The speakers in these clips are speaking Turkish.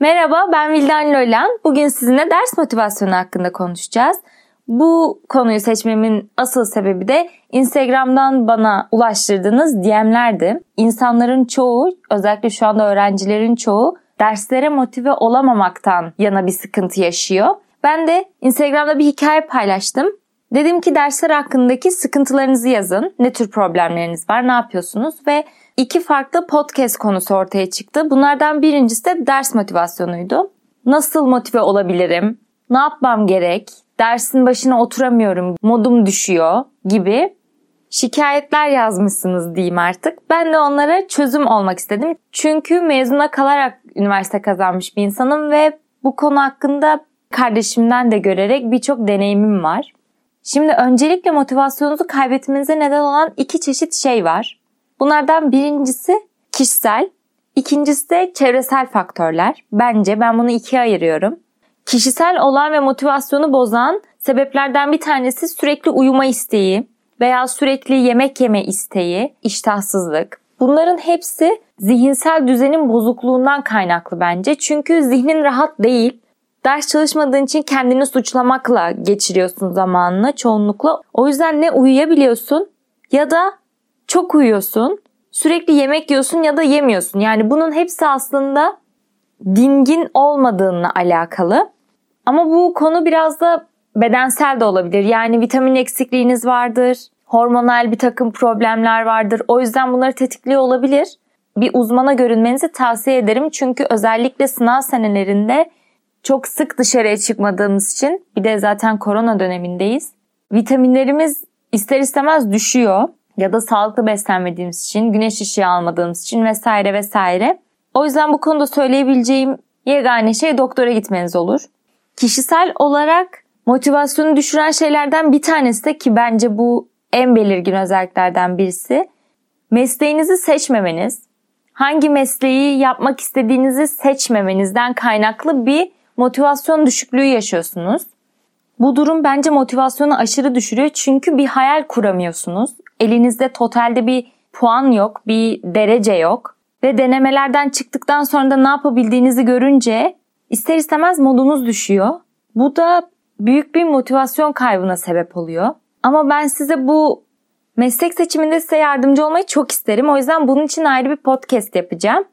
Merhaba ben Vildan Lolan. Bugün sizinle ders motivasyonu hakkında konuşacağız. Bu konuyu seçmemin asıl sebebi de Instagram'dan bana ulaştırdığınız DM'lerdi. İnsanların çoğu, özellikle şu anda öğrencilerin çoğu derslere motive olamamaktan yana bir sıkıntı yaşıyor. Ben de Instagram'da bir hikaye paylaştım. Dedim ki dersler hakkındaki sıkıntılarınızı yazın. Ne tür problemleriniz var, ne yapıyorsunuz ve iki farklı podcast konusu ortaya çıktı. Bunlardan birincisi de ders motivasyonuydu. Nasıl motive olabilirim? Ne yapmam gerek? Dersin başına oturamıyorum, modum düşüyor gibi şikayetler yazmışsınız diyeyim artık. Ben de onlara çözüm olmak istedim. Çünkü mezuna kalarak üniversite kazanmış bir insanım ve bu konu hakkında kardeşimden de görerek birçok deneyimim var. Şimdi öncelikle motivasyonunuzu kaybetmenize neden olan iki çeşit şey var. Bunlardan birincisi kişisel, ikincisi de çevresel faktörler. Bence ben bunu ikiye ayırıyorum. Kişisel olan ve motivasyonu bozan sebeplerden bir tanesi sürekli uyuma isteği veya sürekli yemek yeme isteği, iştahsızlık. Bunların hepsi zihinsel düzenin bozukluğundan kaynaklı bence. Çünkü zihnin rahat değil. Ders çalışmadığın için kendini suçlamakla geçiriyorsun zamanını çoğunlukla. O yüzden ne uyuyabiliyorsun ya da çok uyuyorsun. Sürekli yemek yiyorsun ya da yemiyorsun. Yani bunun hepsi aslında dingin olmadığınla alakalı. Ama bu konu biraz da bedensel de olabilir. Yani vitamin eksikliğiniz vardır, hormonal bir takım problemler vardır. O yüzden bunları tetikliyor olabilir. Bir uzmana görünmenizi tavsiye ederim. Çünkü özellikle sınav senelerinde çok sık dışarıya çıkmadığımız için bir de zaten korona dönemindeyiz. Vitaminlerimiz ister istemez düşüyor ya da sağlıklı beslenmediğimiz için, güneş ışığı almadığımız için vesaire vesaire. O yüzden bu konuda söyleyebileceğim yegane şey doktora gitmeniz olur. Kişisel olarak motivasyonu düşüren şeylerden bir tanesi de ki bence bu en belirgin özelliklerden birisi mesleğinizi seçmemeniz, hangi mesleği yapmak istediğinizi seçmemenizden kaynaklı bir motivasyon düşüklüğü yaşıyorsunuz. Bu durum bence motivasyonu aşırı düşürüyor çünkü bir hayal kuramıyorsunuz. Elinizde totalde bir puan yok, bir derece yok ve denemelerden çıktıktan sonra da ne yapabildiğinizi görünce ister istemez modunuz düşüyor. Bu da büyük bir motivasyon kaybına sebep oluyor. Ama ben size bu meslek seçiminde size yardımcı olmayı çok isterim. O yüzden bunun için ayrı bir podcast yapacağım.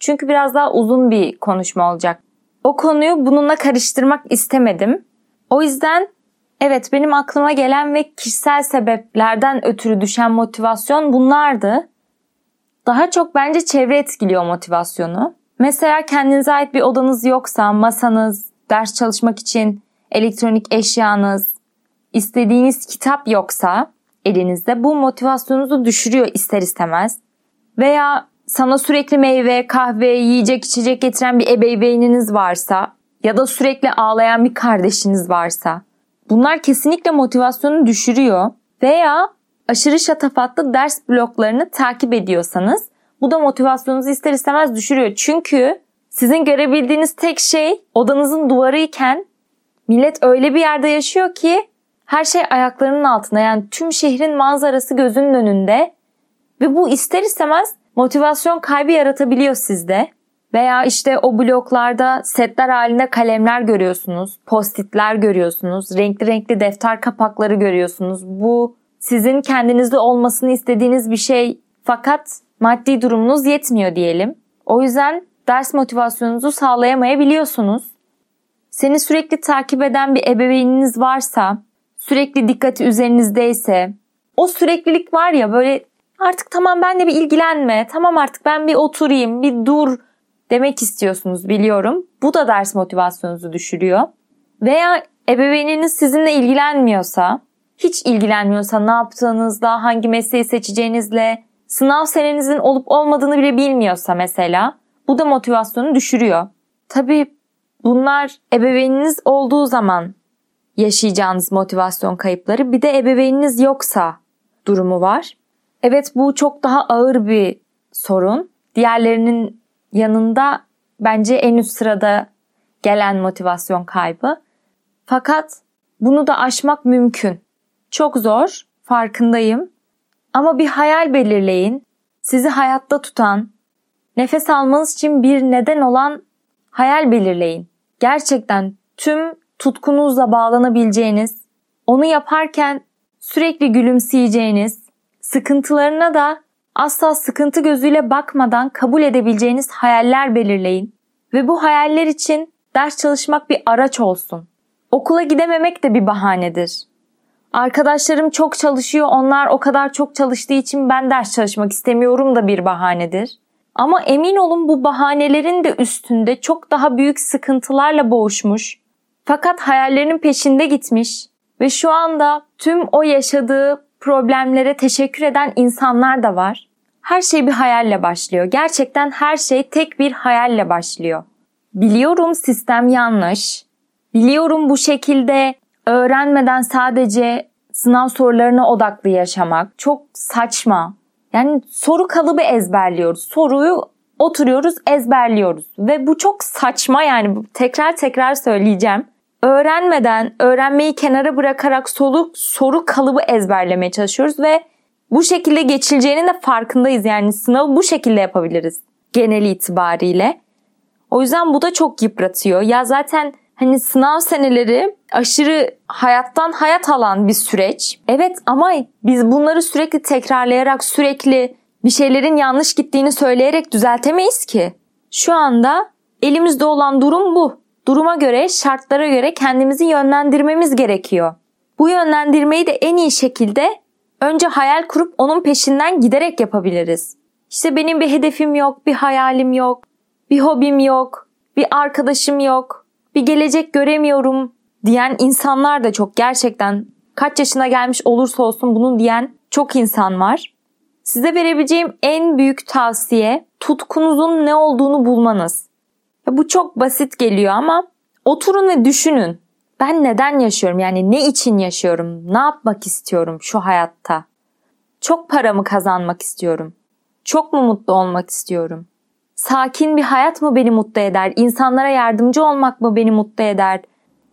Çünkü biraz daha uzun bir konuşma olacak. O konuyu bununla karıştırmak istemedim. O yüzden evet benim aklıma gelen ve kişisel sebeplerden ötürü düşen motivasyon bunlardı. Daha çok bence çevre etkiliyor motivasyonu. Mesela kendinize ait bir odanız yoksa, masanız, ders çalışmak için elektronik eşyanız, istediğiniz kitap yoksa elinizde bu motivasyonunuzu düşürüyor ister istemez. Veya sana sürekli meyve, kahve, yiyecek, içecek getiren bir ebeveyniniz varsa ya da sürekli ağlayan bir kardeşiniz varsa bunlar kesinlikle motivasyonu düşürüyor. Veya aşırı şatafatlı ders bloklarını takip ediyorsanız bu da motivasyonunuzu ister istemez düşürüyor. Çünkü sizin görebildiğiniz tek şey odanızın duvarı iken millet öyle bir yerde yaşıyor ki her şey ayaklarının altında. Yani tüm şehrin manzarası gözünün önünde ve bu ister istemez motivasyon kaybı yaratabiliyor sizde. Veya işte o bloklarda setler halinde kalemler görüyorsunuz, postitler görüyorsunuz, renkli renkli defter kapakları görüyorsunuz. Bu sizin kendinizde olmasını istediğiniz bir şey fakat maddi durumunuz yetmiyor diyelim. O yüzden ders motivasyonunuzu sağlayamayabiliyorsunuz. Seni sürekli takip eden bir ebeveyniniz varsa, sürekli dikkati üzerinizdeyse, o süreklilik var ya böyle artık tamam ben de bir ilgilenme, tamam artık ben bir oturayım, bir dur demek istiyorsunuz biliyorum. Bu da ders motivasyonunuzu düşürüyor. Veya ebeveyniniz sizinle ilgilenmiyorsa, hiç ilgilenmiyorsa ne yaptığınızla, hangi mesleği seçeceğinizle, sınav senenizin olup olmadığını bile bilmiyorsa mesela bu da motivasyonu düşürüyor. Tabii bunlar ebeveyniniz olduğu zaman yaşayacağınız motivasyon kayıpları. Bir de ebeveyniniz yoksa durumu var. Evet bu çok daha ağır bir sorun. Diğerlerinin yanında bence en üst sırada gelen motivasyon kaybı. Fakat bunu da aşmak mümkün. Çok zor, farkındayım. Ama bir hayal belirleyin. Sizi hayatta tutan, nefes almanız için bir neden olan hayal belirleyin. Gerçekten tüm tutkunuzla bağlanabileceğiniz, onu yaparken sürekli gülümseyeceğiniz, sıkıntılarına da asla sıkıntı gözüyle bakmadan kabul edebileceğiniz hayaller belirleyin. Ve bu hayaller için ders çalışmak bir araç olsun. Okula gidememek de bir bahanedir. Arkadaşlarım çok çalışıyor, onlar o kadar çok çalıştığı için ben ders çalışmak istemiyorum da bir bahanedir. Ama emin olun bu bahanelerin de üstünde çok daha büyük sıkıntılarla boğuşmuş. Fakat hayallerinin peşinde gitmiş ve şu anda tüm o yaşadığı problemlere teşekkür eden insanlar da var. Her şey bir hayalle başlıyor. Gerçekten her şey tek bir hayalle başlıyor. Biliyorum sistem yanlış. Biliyorum bu şekilde öğrenmeden sadece sınav sorularına odaklı yaşamak çok saçma. Yani soru kalıbı ezberliyoruz. Soruyu oturuyoruz, ezberliyoruz ve bu çok saçma yani tekrar tekrar söyleyeceğim. Öğrenmeden, öğrenmeyi kenara bırakarak soru soru kalıbı ezberlemeye çalışıyoruz ve bu şekilde geçileceğinin de farkındayız. Yani sınavı bu şekilde yapabiliriz genel itibariyle. O yüzden bu da çok yıpratıyor. Ya zaten hani sınav seneleri aşırı hayattan hayat alan bir süreç. Evet ama biz bunları sürekli tekrarlayarak sürekli bir şeylerin yanlış gittiğini söyleyerek düzeltemeyiz ki. Şu anda elimizde olan durum bu. Duruma göre, şartlara göre kendimizi yönlendirmemiz gerekiyor. Bu yönlendirmeyi de en iyi şekilde önce hayal kurup onun peşinden giderek yapabiliriz. İşte benim bir hedefim yok, bir hayalim yok, bir hobim yok, bir arkadaşım yok, bir gelecek göremiyorum diyen insanlar da çok gerçekten kaç yaşına gelmiş olursa olsun bunu diyen çok insan var. Size verebileceğim en büyük tavsiye tutkunuzun ne olduğunu bulmanız. Bu çok basit geliyor ama oturun ve düşünün. Ben neden yaşıyorum? Yani ne için yaşıyorum? Ne yapmak istiyorum şu hayatta? Çok para mı kazanmak istiyorum? Çok mu mutlu olmak istiyorum? Sakin bir hayat mı beni mutlu eder? İnsanlara yardımcı olmak mı beni mutlu eder?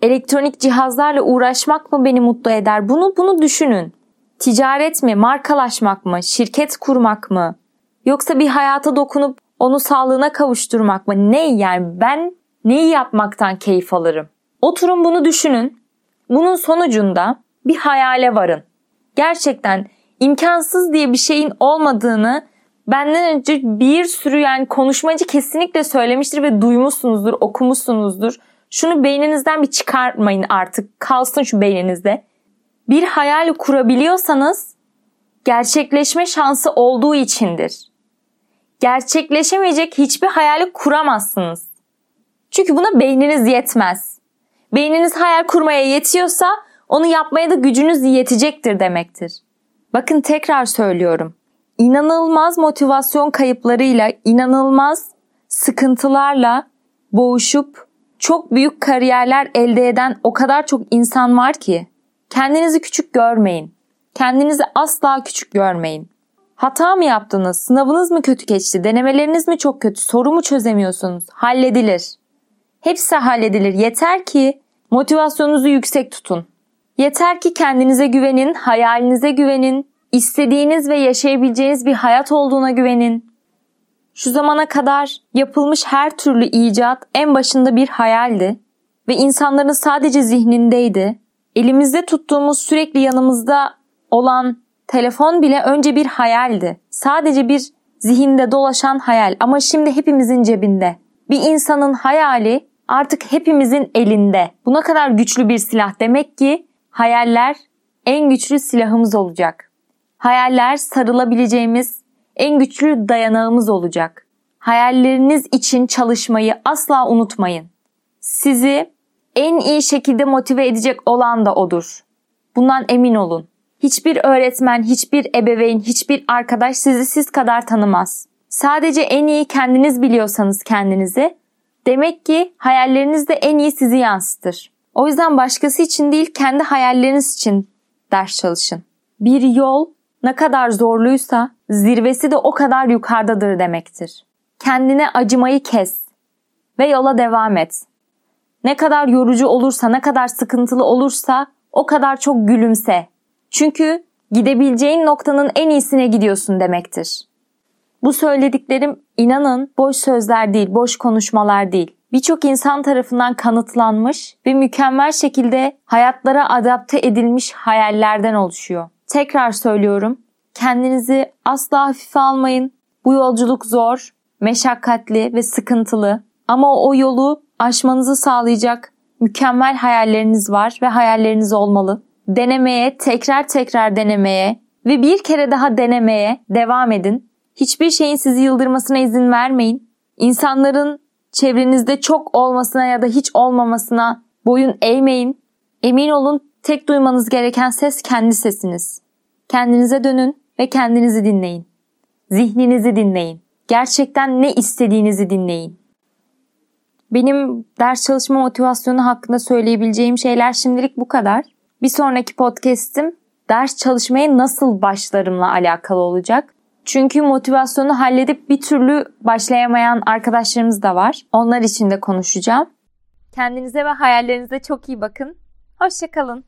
Elektronik cihazlarla uğraşmak mı beni mutlu eder? Bunu bunu düşünün. Ticaret mi, markalaşmak mı, şirket kurmak mı? Yoksa bir hayata dokunup onu sağlığına kavuşturmak mı? Ne yani ben neyi yapmaktan keyif alırım? Oturun bunu düşünün. Bunun sonucunda bir hayale varın. Gerçekten imkansız diye bir şeyin olmadığını benden önce bir sürü yani konuşmacı kesinlikle söylemiştir ve duymuşsunuzdur, okumuşsunuzdur. Şunu beyninizden bir çıkartmayın artık. Kalsın şu beyninizde. Bir hayal kurabiliyorsanız gerçekleşme şansı olduğu içindir. Gerçekleşemeyecek hiçbir hayali kuramazsınız. Çünkü buna beyniniz yetmez. Beyniniz hayal kurmaya yetiyorsa onu yapmaya da gücünüz yetecektir demektir. Bakın tekrar söylüyorum. İnanılmaz motivasyon kayıplarıyla, inanılmaz sıkıntılarla boğuşup çok büyük kariyerler elde eden o kadar çok insan var ki kendinizi küçük görmeyin. Kendinizi asla küçük görmeyin. Hata mı yaptınız? Sınavınız mı kötü geçti? Denemeleriniz mi çok kötü? Soru mu çözemiyorsunuz? Halledilir. Hepsi halledilir. Yeter ki motivasyonunuzu yüksek tutun. Yeter ki kendinize güvenin, hayalinize güvenin, istediğiniz ve yaşayabileceğiniz bir hayat olduğuna güvenin. Şu zamana kadar yapılmış her türlü icat en başında bir hayaldi ve insanların sadece zihnindeydi. Elimizde tuttuğumuz sürekli yanımızda olan telefon bile önce bir hayaldi. Sadece bir zihinde dolaşan hayal ama şimdi hepimizin cebinde. Bir insanın hayali artık hepimizin elinde. Buna kadar güçlü bir silah demek ki hayaller en güçlü silahımız olacak. Hayaller sarılabileceğimiz en güçlü dayanağımız olacak. Hayalleriniz için çalışmayı asla unutmayın. Sizi en iyi şekilde motive edecek olan da odur. Bundan emin olun. Hiçbir öğretmen, hiçbir ebeveyn, hiçbir arkadaş sizi siz kadar tanımaz. Sadece en iyi kendiniz biliyorsanız kendinizi, demek ki hayalleriniz de en iyi sizi yansıtır. O yüzden başkası için değil, kendi hayalleriniz için ders çalışın. Bir yol ne kadar zorluysa zirvesi de o kadar yukarıdadır demektir. Kendine acımayı kes ve yola devam et. Ne kadar yorucu olursa, ne kadar sıkıntılı olursa o kadar çok gülümse. Çünkü gidebileceğin noktanın en iyisine gidiyorsun demektir. Bu söylediklerim inanın boş sözler değil, boş konuşmalar değil. birçok insan tarafından kanıtlanmış ve mükemmel şekilde hayatlara adapte edilmiş hayallerden oluşuyor. Tekrar söylüyorum. Kendinizi asla hafife almayın. Bu yolculuk zor, meşakkatli ve sıkıntılı. Ama o yolu aşmanızı sağlayacak mükemmel hayalleriniz var ve hayalleriniz olmalı. Denemeye, tekrar tekrar denemeye ve bir kere daha denemeye devam edin. Hiçbir şeyin sizi yıldırmasına izin vermeyin. İnsanların çevrenizde çok olmasına ya da hiç olmamasına boyun eğmeyin. Emin olun tek duymanız gereken ses kendi sesiniz. Kendinize dönün ve kendinizi dinleyin. Zihninizi dinleyin. Gerçekten ne istediğinizi dinleyin. Benim ders çalışma motivasyonu hakkında söyleyebileceğim şeyler şimdilik bu kadar. Bir sonraki podcast'im ders çalışmaya nasıl başlarımla alakalı olacak. Çünkü motivasyonu halledip bir türlü başlayamayan arkadaşlarımız da var. Onlar için de konuşacağım. Kendinize ve hayallerinize çok iyi bakın. Hoşçakalın.